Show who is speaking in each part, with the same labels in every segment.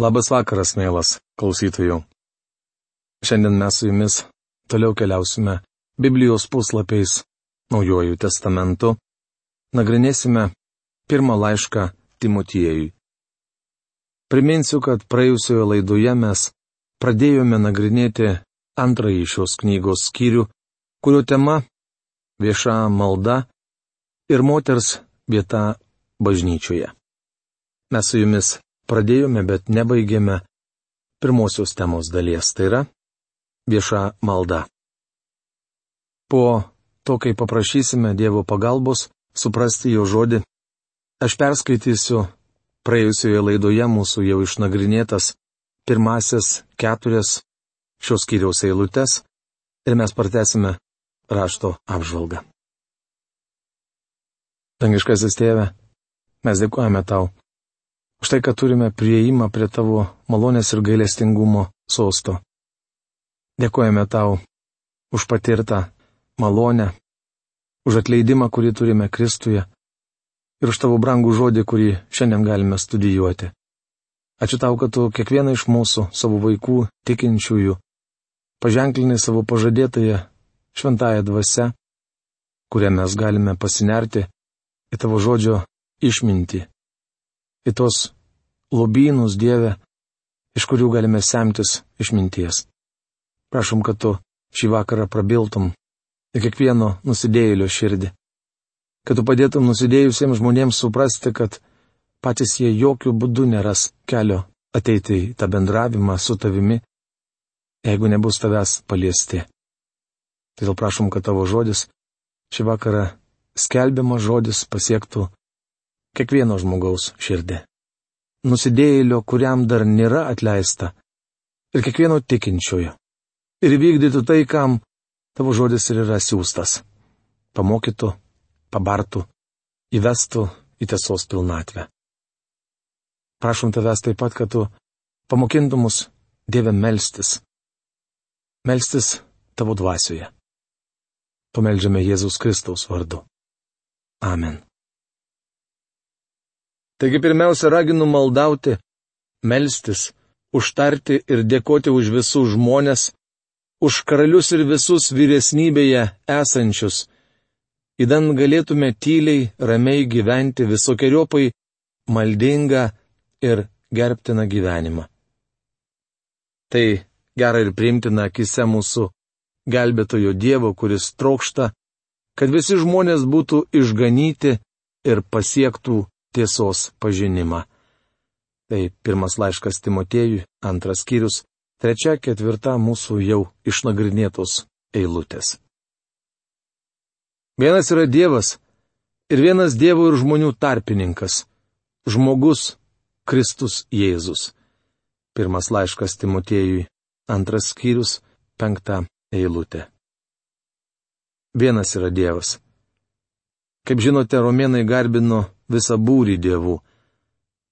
Speaker 1: Labas vakaras, mielas klausytojų. Šiandien mes su jumis toliau keliausime Biblijos puslapiais Naujojų testamentu. Nagrinėsime pirmą laišką Timotiejui. Priminsiu, kad praėjusioje laidoje mes pradėjome nagrinėti antrąjį šios knygos skyrių, kurio tema - vieša malda ir moters vieta bažnyčioje. Mes su jumis pradėjome, bet nebaigėme pirmosios temos dalies, tai yra vieša malda. Po to, kai paprašysime Dievo pagalbos suprasti jo žodį, aš perskaitysiu praėjusioje laidoje mūsų jau išnagrinėtas pirmasis keturias šios kiriaus eilutes ir mes pratesime rašto apžvalgą. Dangiškasis tėve, mes dėkojame tau už tai, kad turime prieimą prie tavo malonės ir gailestingumo sosto. Dėkojame tau už patirtą malonę, už atleidimą, kurį turime Kristuje ir už tavo brangų žodį, kurį šiandien galime studijuoti. Ačiū tau, kad tu kiekvieną iš mūsų, savo vaikų, tikinčiųjų, paženklinai savo pažadėtąją šventąją dvasę, kurią mes galime pasinerti į tavo žodžio išmintį į tos lobynus Dieve, iš kurių galime semtis išminties. Prašom, kad tu šį vakarą prabiltum į kiekvieno nusidėjėlio širdį. Kad tu padėtum nusidėjusiems žmonėms suprasti, kad patys jie jokių būdų neras kelio ateiti į tą bendravimą su tavimi, jeigu nebus tavęs paliesti. Todėl prašom, kad tavo žodis šį vakarą skelbiamas žodis pasiektų kiekvieno žmogaus širdį. Nusidėjėlio, kuriam dar nėra atleista. Ir kiekvieno tikinčiojo. Ir vykdytų tai, kam tavo žodis ir yra siūstas. Pamokytų, pabartų, įvestų į tiesos pilnatvę. Prašom tavęs taip pat, kad tu pamokintum mus Dieve melstis. Melstis tavo dvasioje. Pameldžiame Jėzus Kristaus vardu. Amen. Taigi pirmiausia raginu maldauti, melstis, užtarti ir dėkoti už visus žmonės, už karalius ir visus vyresnybėje esančius, įdan galėtume tyliai, ramiai gyventi visokiojopai maldingą ir gerbtiną gyvenimą. Tai gera ir priimtina akise mūsų gelbėtojo Dievo, kuris trokšta, kad visi žmonės būtų išganyti ir pasiektų tiesos pažinimą. Tai pirmas laiškas Timotėjui, antras skyrius, trečia, ketvirta mūsų jau išnagrinėtos eilutės. Vienas yra Dievas ir vienas Dievo ir žmonių tarpininkas - žmogus Kristus Jėzus. Pirmas laiškas Timotėjui, antras skyrius, penkta eilutė. Vienas yra Dievas. Kaip žinote, romėnai garbino visą būrį dievų.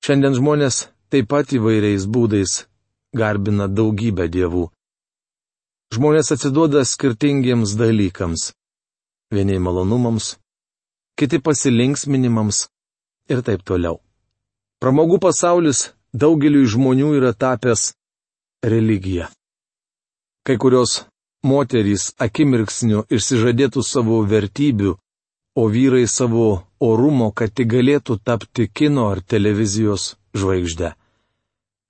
Speaker 1: Šiandien žmonės taip pat įvairiais būdais garbina daugybę dievų. Žmonės atsiduoda skirtingiems dalykams. Vieni malonumams, kiti pasilinksminimams ir taip toliau. Pramogų pasaulis daugeliu žmonių yra tapęs religija. Kai kurios moterys akimirksniu išsižadėtų savo vertybių, o vyrai savo orumo, kad tik galėtų tapti kino ar televizijos žvaigždė.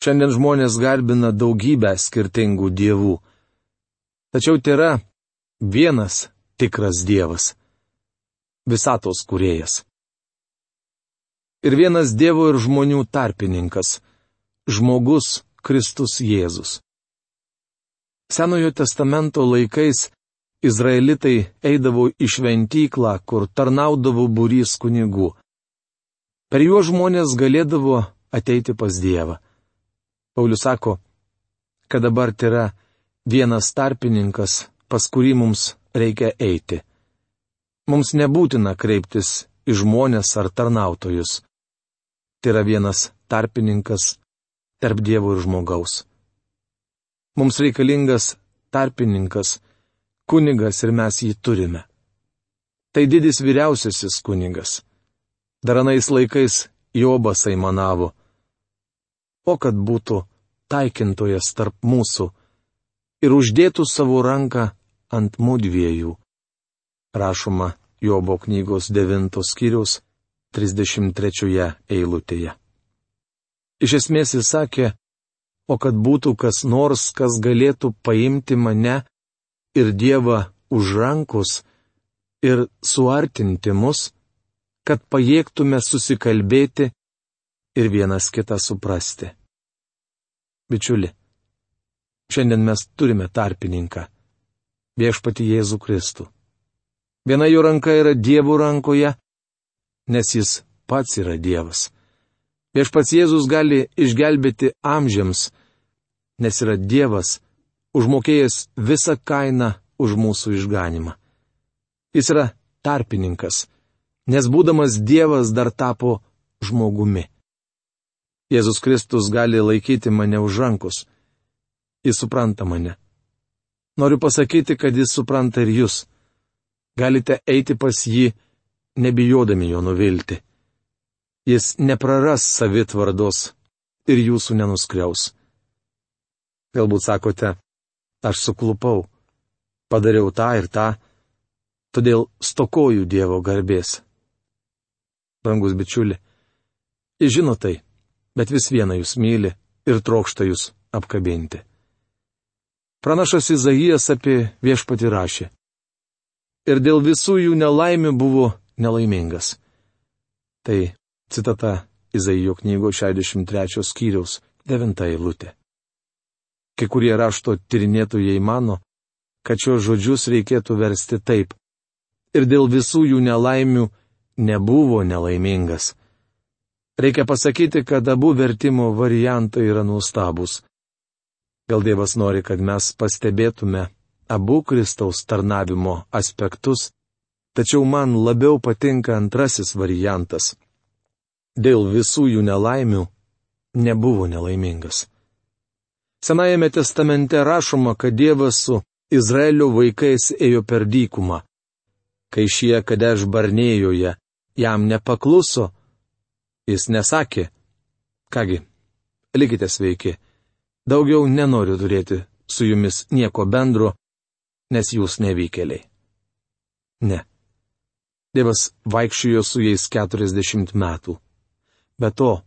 Speaker 1: Šiandien žmonės garbina daugybę skirtingų dievų. Tačiau tai yra vienas tikras dievas - visatos kuriejas. Ir vienas Dievo ir žmonių tarpininkas - žmogus Kristus Jėzus. Senojo testamento laikais Izraelitai eidavo į šventyklą, kur tarnaudavo būrys kunigų. Per juos žmonės galėdavo ateiti pas Dievą. Paulius sako, kad dabar tai yra vienas tarpininkas, pas kurį mums reikia eiti. Mums nebūtina kreiptis į žmonės ar tarnautojus. Tai yra vienas tarpininkas tarp Dievo ir žmogaus. Mums reikalingas tarpininkas, kunigas ir mes jį turime. Tai didis vyriausiasis kunigas. Daranais laikais Jobas aimanavo. o kad būtų taikintojas tarp mūsų ir uždėtų savo ranką ant mudviejų. Rašoma Jobo knygos 9 skyriaus 33 eilutėje. Iš esmės jis sakė, o kad būtų kas nors, kas galėtų paimti mane ir Dievą už rankus ir suartinti mus, kad pajėgtume susikalbėti ir vienas kitą suprasti. Bičiuli, šiandien mes turime tarpininką - viešpati Jėzų Kristų. Viena jo ranka yra Dievo rankoje, nes jis pats yra Dievas. Viešpats Jėzus gali išgelbėti amžiams, nes yra Dievas, užmokėjęs visą kainą už mūsų išganimą. Jis yra tarpininkas nes būdamas Dievas dar tapo žmogumi. Jėzus Kristus gali laikyti mane už rankus. Jis supranta mane. Noriu pasakyti, kad jis supranta ir jūs. Galite eiti pas jį, nebijodami jo nuvilti. Jis nepraras savitvardos ir jūsų nenuskriaus. Galbūt sakote, aš suklupau, padariau tą ir tą, todėl stokoju Dievo garbės brangus bičiuli. Jis žino tai, bet vis viena jūs myli ir trokšta jūs apkabinti. Pranašas Izaijas apie viešpati rašė. Ir dėl visų jų nelaimių buvo nelaimingas. Tai citata Izaijo knygo 63 skyriaus 9 eilutė. Kai kurie rašto tyrinėtojai mano, kad šios žodžius reikėtų versti taip. Ir dėl visų jų nelaimių nebuvo nelaimingas. Reikia pasakyti, kad abu vertimo variantai yra nuostabus. Gal Dievas nori, kad mes pastebėtume abu Kristaus tarnavimo aspektus, tačiau man labiau patinka antrasis variantas. Dėl visų jų nelaimių nebuvo nelaimingas. Senajame testamente rašoma, kad Dievas su Izraelio vaikais ėjo per dykumą. Kai šie kadeš barnėjoje jam nepakluso, jis nesakė, kągi, likite sveiki, daugiau nenoriu turėti su jumis nieko bendro, nes jūs nevykėliai. Ne. Dievas vaikščiojo su jais keturiasdešimt metų. Be to,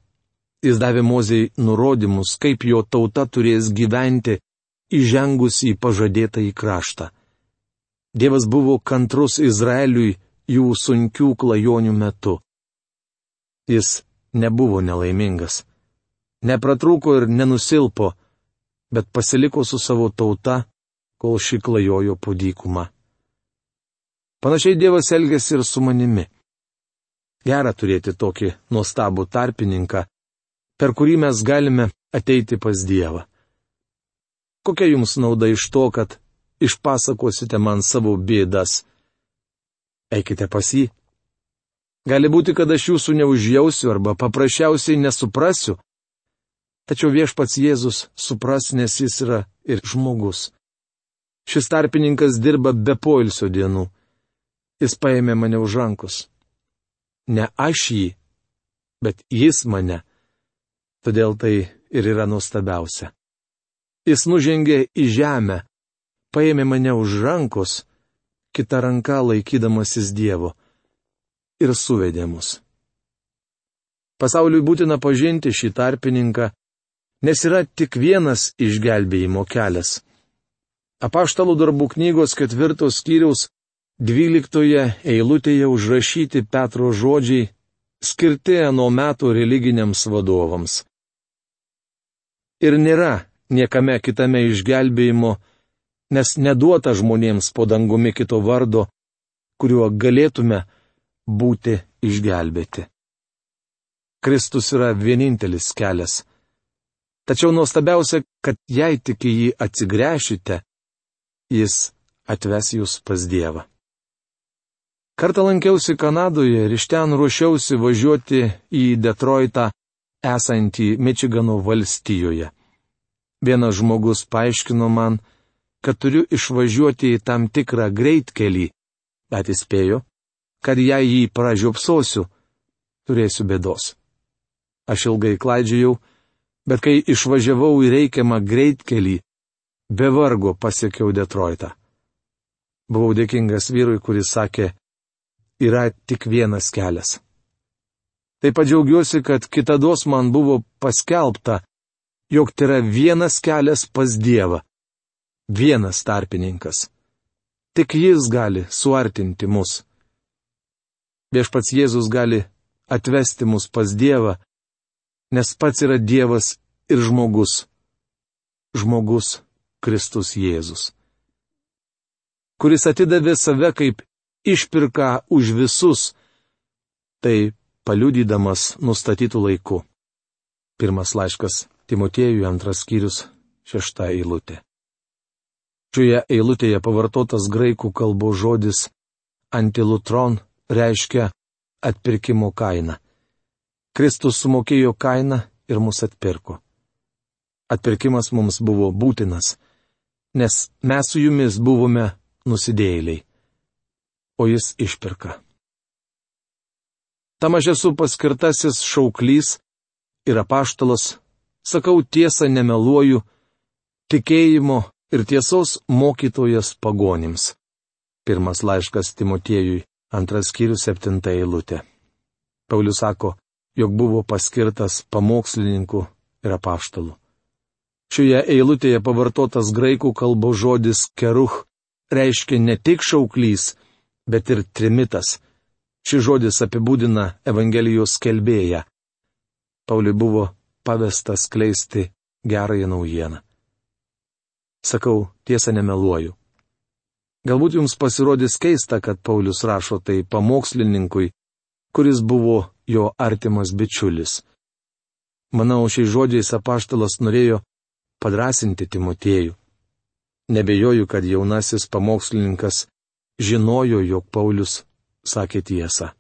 Speaker 1: jis davė mozei nurodymus, kaip jo tauta turės gyventi įžengus į pažadėtą į kraštą. Dievas buvo kantrus Izraeliui jų sunkių klajonių metu. Jis nebuvo nelaimingas. Nepratrūko ir nenusilpo, bet pasiliko su savo tauta, kol ši klajojo po dykumą. Panašiai Dievas elgėsi ir su manimi. Gera turėti tokį nuostabų tarpininką, per kurį mes galime ateiti pas Dievą. Kokia jums nauda iš to, kad išpasakosite man savo bėdas? eikite pas jį. Gali būti, kad aš jūsų neužjausiu arba paprasčiausiai nesuprasiu. Tačiau viešpats Jėzus supras, nes jis yra ir žmogus. Šis tarpininkas dirba be poilsio dienų. Jis paėmė mane už rankos. Ne aš jį, bet jis mane. Todėl tai ir yra nuostabiausia. Jis nužengė į žemę, paėmė mane už rankos kita ranka laikydamasis Dievo. Ir suvedė mus. Pasauliui būtina pažinti šį tarpininką, nes yra tik vienas išgelbėjimo kelias. Apaštalų darbų knygos ketvirtos skyriaus dvyliktoje eilutėje užrašyti Petro žodžiai skirti nuo metų religiniams vadovams. Ir nėra niekame kitame išgelbėjimo, nes neduota žmonėms po dangumi kito vardo, kuriuo galėtume būti išgelbėti. Kristus yra vienintelis kelias. Tačiau nuostabiausia, kad jei tik į jį atsigręšite, jis atves jūs pas Dievą. Kartą lankiausi Kanadoje ir iš ten ruošiausi važiuoti į Detroitą esantį Mičigano valstijoje. Vienas žmogus paaiškino man, kad turiu išvažiuoti į tam tikrą greitkelį, bet įspėjo, kad jei jį pražiopsosiu, turėsiu bėdos. Aš ilgai klaidžiojau, bet kai išvažiavau į reikiamą greitkelį, be vargo pasiekiau Detroitą. Buvau dėkingas vyrui, kuris sakė, yra tik vienas kelias. Taip pat džiaugiuosi, kad kitados man buvo paskelbta, jog tai yra vienas kelias pas Dievą. Vienas tarpininkas. Tik jis gali suartinti mus. Viešpats Jėzus gali atvesti mus pas Dievą, nes pats yra Dievas ir žmogus. Žmogus Kristus Jėzus. Kuris atidavė save kaip išpirka už visus, tai paliudydamas nustatytų laiku. Pirmas laiškas Timotiejui antras skyrius šešta eilutė. Šioje eilutėje pavartotas graikų kalbos žodis antilutron reiškia atpirkimo kainą. Kristus sumokėjo kainą ir mus atpirko. Atpirkimas mums buvo būtinas, nes mes su jumis buvome nusidėjėliai, o jis išpirka. Tam aš esu paskirtasis šauklys ir apaštalas, sakau tiesą nemeluoju, tikėjimo ir tiesos mokytojas pagonims. Pirmas laiškas Timotiejui, Antras skyrius septinta eilutė. Paulius sako, jog buvo paskirtas pamokslininku ir apaštalu. Šioje eilutėje pavartotas graikų kalbos žodis keruch reiškia ne tik šauklys, bet ir trimitas. Šis žodis apibūdina Evangelijos kelbėją. Pauliui buvo pavestas kleisti gerąją naujieną. Sakau, tiesą nemeluoju. Galbūt jums pasirodys keista, kad Paulius rašo tai pamokslininkui, kuris buvo jo artimas bičiulis. Manau, šiais žodžiais apaštalas norėjo padrasinti Timotiejų. Nebejoju, kad jaunasis pamokslininkas žinojo, jog Paulius sakė tiesą.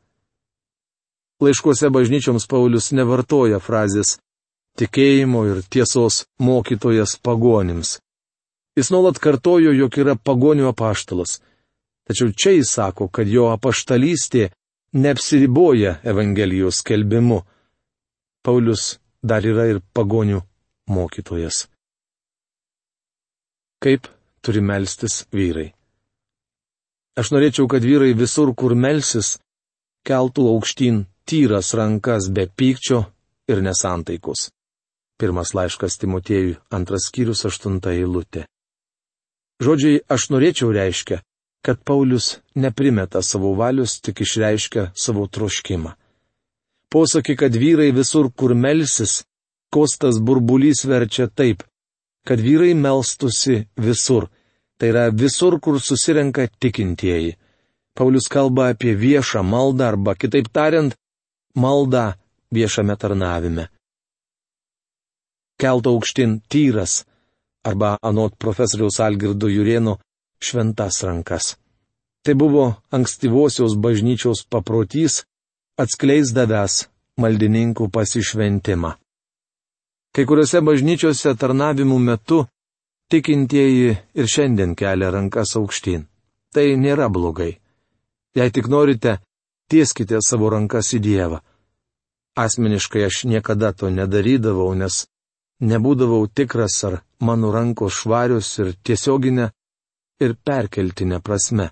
Speaker 1: Laiškuose bažnyčioms Paulius nevartoja frazės tikėjimo ir tiesos mokytojas pagonims. Jis nuolat kartojo, jog yra pagonių apaštalas. Tačiau čia jis sako, kad jo apaštalystė neapsiriboja Evangelijos skelbimu. Paulius dar yra ir pagonių mokytojas. Kaip turi melstis vyrai? Aš norėčiau, kad vyrai visur, kur melsis, keltų aukštyn tyras rankas be pykčio ir nesantaikos. Pirmas laiškas Timotiejui, antras skyrius, aštunta eilutė. Žodžiai aš norėčiau reiškia, kad Paulius neprimeta savo valius, tik išreiškia savo troškimą. Posakį, kad vyrai visur, kur melsis, kostas burbulys verčia taip, kad vyrai melstusi visur, tai yra visur, kur susirenka tikintieji. Paulius kalba apie viešą maldą arba, kitaip tariant, maldą viešame tarnavime. Kelto aukštin tyras arba anot profesoriaus Algirdo Jurieno šventas rankas. Tai buvo ankstyvosios bažnyčios paprotys, atskleisdavęs maldininkų pasišventimą. Kai kuriuose bažnyčiose tarnavimų metu tikintieji ir šiandien kelia rankas aukštyn. Tai nėra blogai. Jei tik norite, tieskite savo rankas į Dievą. Asmeniškai aš niekada to nedarydavau, nes nebūdavau tikras, ar mano rankos švarios ir tiesioginė ir perkeltinė prasme.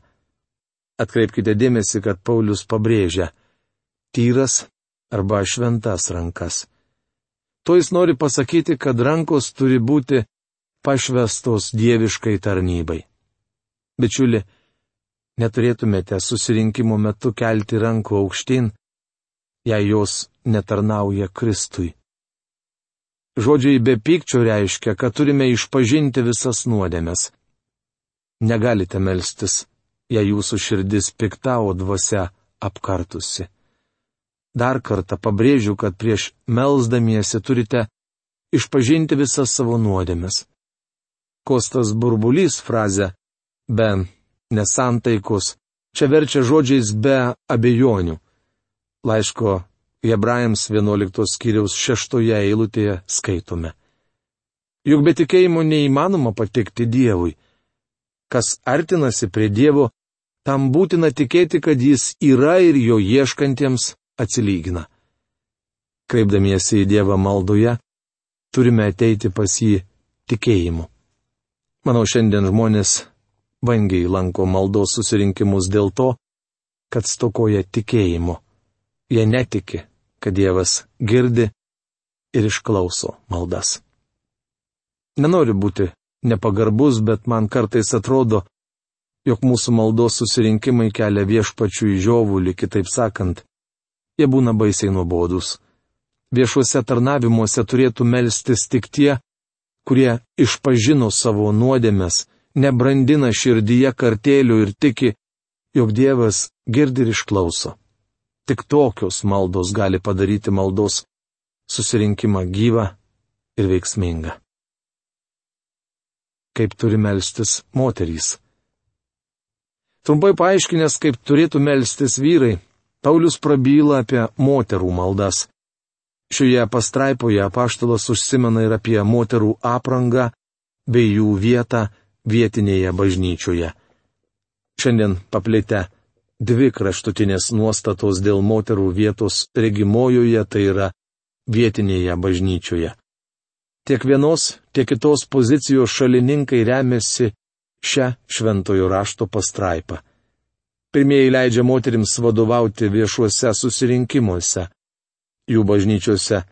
Speaker 1: Atkreipkite dėmesį, kad Paulius pabrėžia - tyras arba šventas rankas. To jis nori pasakyti, kad rankos turi būti pašvestos dieviškai tarnybai. Bičiuli, neturėtumėte susirinkimo metu kelti rankų aukštyn, jei jos netarnauja Kristui. Žodžiai be pykčio reiškia, kad turime išpažinti visas nuodėmes. Negalite melstis, jei jūsų širdis pikta, o dvasia apkartusi. Dar kartą pabrėžiu, kad prieš melzdamiesi turite išpažinti visas savo nuodėmes. Kostas burbulys frazę be nesantaikos čia verčia žodžiais be abejonių. Laiško Hebrajams 11 skyriaus 6 eilutėje skaitome. Juk be tikėjimo neįmanoma patikti Dievui. Kas artinasi prie Dievo, tam būtina tikėti, kad Jis yra ir jo ieškantiems atsilygina. Kreipdamiesi į Dievą maldoje, turime ateiti pas jį tikėjimu. Manau, šiandien žmonės vangiai lanko maldos susirinkimus dėl to, kad stokoja tikėjimu. Jie netiki, kad Dievas girdi ir išklauso maldas. Nenoriu būti nepagarbus, bet man kartais atrodo, jog mūsų maldos susirinkimai kelia viešpačių į žiovulį, kitaip sakant, jie būna baisiai nuobodus. Viešuose tarnavimuose turėtų melstis tik tie, kurie išpažino savo nuodėmes, nebrandina širdyje kartėlių ir tiki, jog Dievas girdi ir išklauso. Tik tokios maldos gali padaryti maldos susirinkimą gyvą ir veiksmingą. Kaip turi melstis moterys. Trumpai paaiškinęs, kaip turėtų melstis vyrai, Paulius prabyla apie moterų maldas. Šioje pastraipoje apaštalas užsimena ir apie moterų aprangą bei jų vietą vietinėje bažnyčioje. Šiandien paplėtę dvi kraštutinės nuostatos dėl moterų vietos regimojoje, tai yra vietinėje bažnyčioje. Tiek vienos, tiek kitos pozicijos šalininkai remiasi šią šventojo rašto pastraipą. Pirmieji leidžia moterims vadovauti viešuose susirinkimuose. Jų bažnyčiose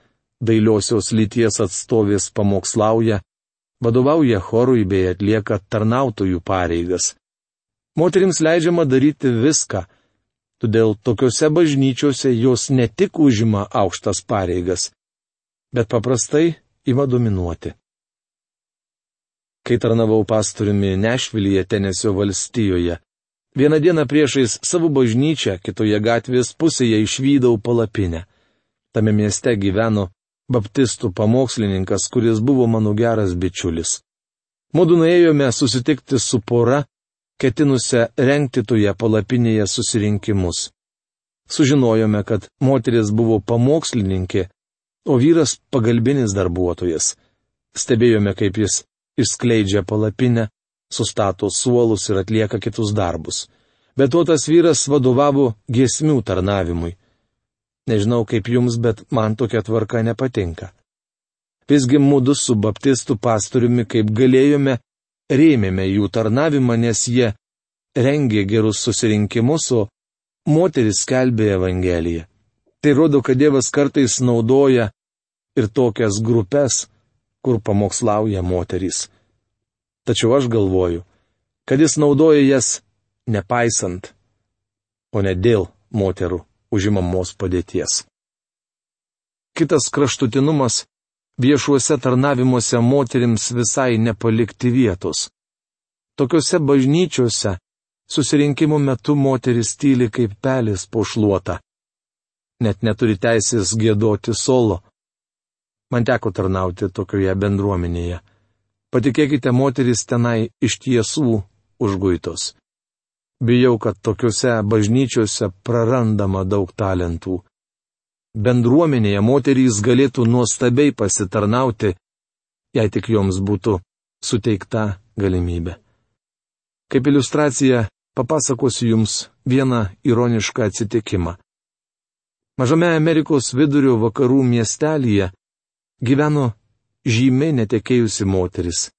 Speaker 1: dailiosios lyties atstovės pamokslauja, vadovauja chorui bei atlieka tarnautojų pareigas. Moterims leidžiama daryti viską, todėl tokiuose bažnyčiose jos ne tik užima aukštas pareigas, bet paprastai ima dominuoti kai tarnavau pastoriumi Nešvilyje, Tenesio valstijoje. Vieną dieną priešais savo bažnyčią, kitoje gatvės pusėje išvydau palapinę. Tame mieste gyveno baptistų pamokslininkas, kuris buvo mano geras bičiulis. Mūdu nuėjome susitikti su pora, ketinusią renkti toje palapinėje susirinkimus. Sužinojome, kad moteris buvo pamokslininkė, o vyras pagalbinis darbuotojas. Stebėjome, kaip jis išskleidžia palapinę, sustato suolus ir atlieka kitus darbus. Bet to tas vyras vadovavo giesmių tarnavimui. Nežinau kaip jums, bet man tokia tvarka nepatinka. Visgi mūdu su baptistų pastoriumi, kaip galėjome, rėmėme jų tarnavimą, nes jie rengė gerus susirinkimus, o moteris skelbė Evangeliją. Tai rodo, kad Dievas kartais naudoja ir tokias grupės, kur pamokslauja moterys. Tačiau aš galvoju, kad jis naudoja jas nepaisant, o ne dėl moterų užimamos padėties. Kitas kraštutinumas - viešuose tarnavimuose moterims visai nepalikti vietos. Tokiuose bažnyčiose susirinkimų metu moteris tyli kaip pelis po šluotą. Net neturi teisės gėdoti solo. Man teko tarnauti tokioje bendruomenėje. Patikėkite, moteris tenai iš tiesų užguitos. Bijau, kad tokiuose bažnyčiose prarandama daug talentų. Bendruomenėje moterys galėtų nuostabiai pasitarnauti, jei tik joms būtų suteikta galimybė. Kaip iliustracija papasakosiu Jums vieną ironišką atsitikimą. Mažame Amerikos vidurio vakarų miestelėje gyveno žymiai netekėjusi moteris.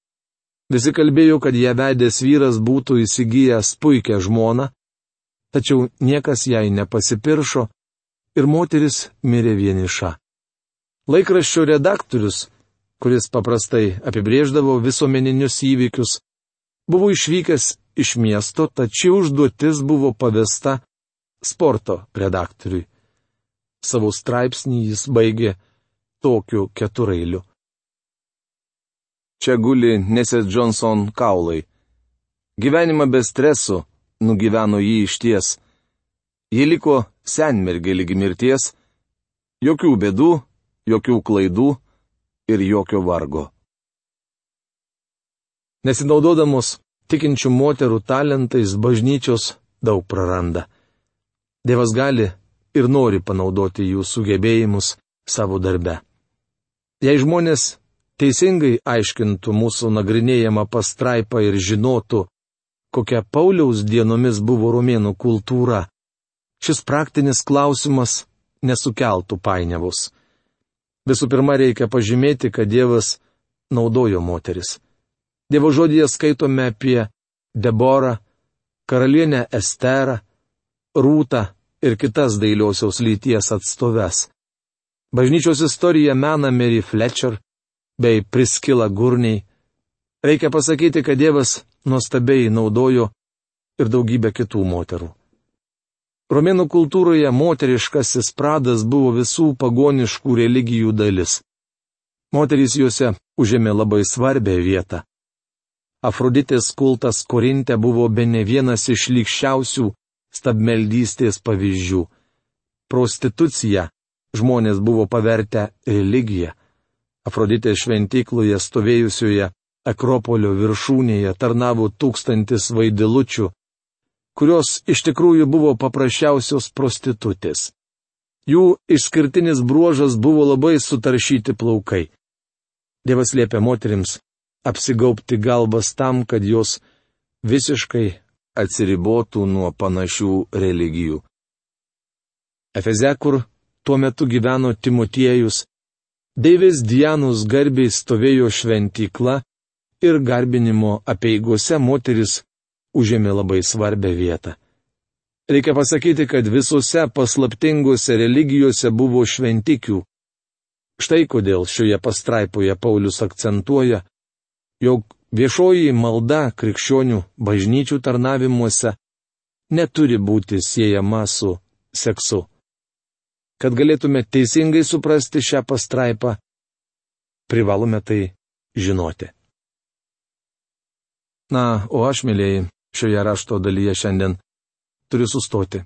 Speaker 1: Visi kalbėjo, kad ją vedęs vyras būtų įsigijęs puikią žmoną, tačiau niekas jai nepasipiršo ir moteris mirė vieniša. Laikraščio redaktorius, kuris paprastai apibrėždavo visuomeninius įvykius, buvo išvykęs iš miesto, tačiau užduotis buvo pavesta sporto redaktoriui. Savo straipsnį jis baigė tokiu keturailiu. Čia guli Nesės Johnson kaulai. Gyvenimą be stresų nugyveno jį iš ties. Ji liko senmergė lygi mirties, jokių bėdų, jokių klaidų ir jokio vargo. Nesinaudodamos tikinčių moterų talentais bažnyčios daug praranda. Dievas gali ir nori panaudoti jų sugebėjimus savo darbe. Jei žmonės teisingai aiškintų mūsų nagrinėjamą pastraipą ir žinotų, kokia Pauliaus dienomis buvo romėnų kultūra, šis praktinis klausimas nesukeltų painiavus. Visų pirma, reikia pažymėti, kad Dievas naudojo moteris. Dievo žodėje skaitome apie Deborą, karalienę Esterą, Rūtą ir kitas dailiosios lyties atstoves. Bažnyčios istorija mena Mary Fletcher bei Priskila Gurniai. Reikia pasakyti, kad Dievas nuostabiai naudojo ir daugybę kitų moterų. Romėnų kultūroje moteriškasis pradas buvo visų pagoniškų religijų dalis. Moterys juose užėmė labai svarbę vietą. Afroditės kultas Korinte buvo be ne vienas iš lygščiausių stabmeldystės pavyzdžių. Prostitucija žmonės buvo pavertę religiją. Afroditės šventykloje stovėjusioje Akropolio viršūnėje tarnavo tūkstantis vaidilučių, kurios iš tikrųjų buvo paprasčiausios prostitutės. Jų išskirtinis bruožas buvo labai sutaršyti plaukai. Dievas liepia moterims apsigaupti galvas tam, kad jos visiškai atsiribotų nuo panašių religijų. Efezekur tuo metu gyveno Timotiejus, Deivės Dianos garbiai stovėjo šventykla ir garbinimo apieigose moteris užėmė labai svarbę vietą. Reikia pasakyti, kad visose paslaptingose religijose buvo šventikių. Štai kodėl šioje pastraipoje Paulius akcentuoja, jog viešoji malda krikščionių bažnyčių tarnavimuose neturi būti siejama su seksu. Kad galėtume teisingai suprasti šią pastraipą, privalome tai žinoti. Na, o aš, mėlyjei, šioje rašto dalyje šiandien turiu sustoti.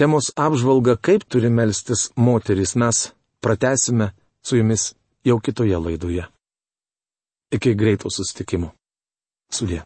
Speaker 1: Temos apžvalga, kaip turi melstis moteris, mes pratesime su jumis jau kitoje laidoje. Iki greito sustikimo. Sudė.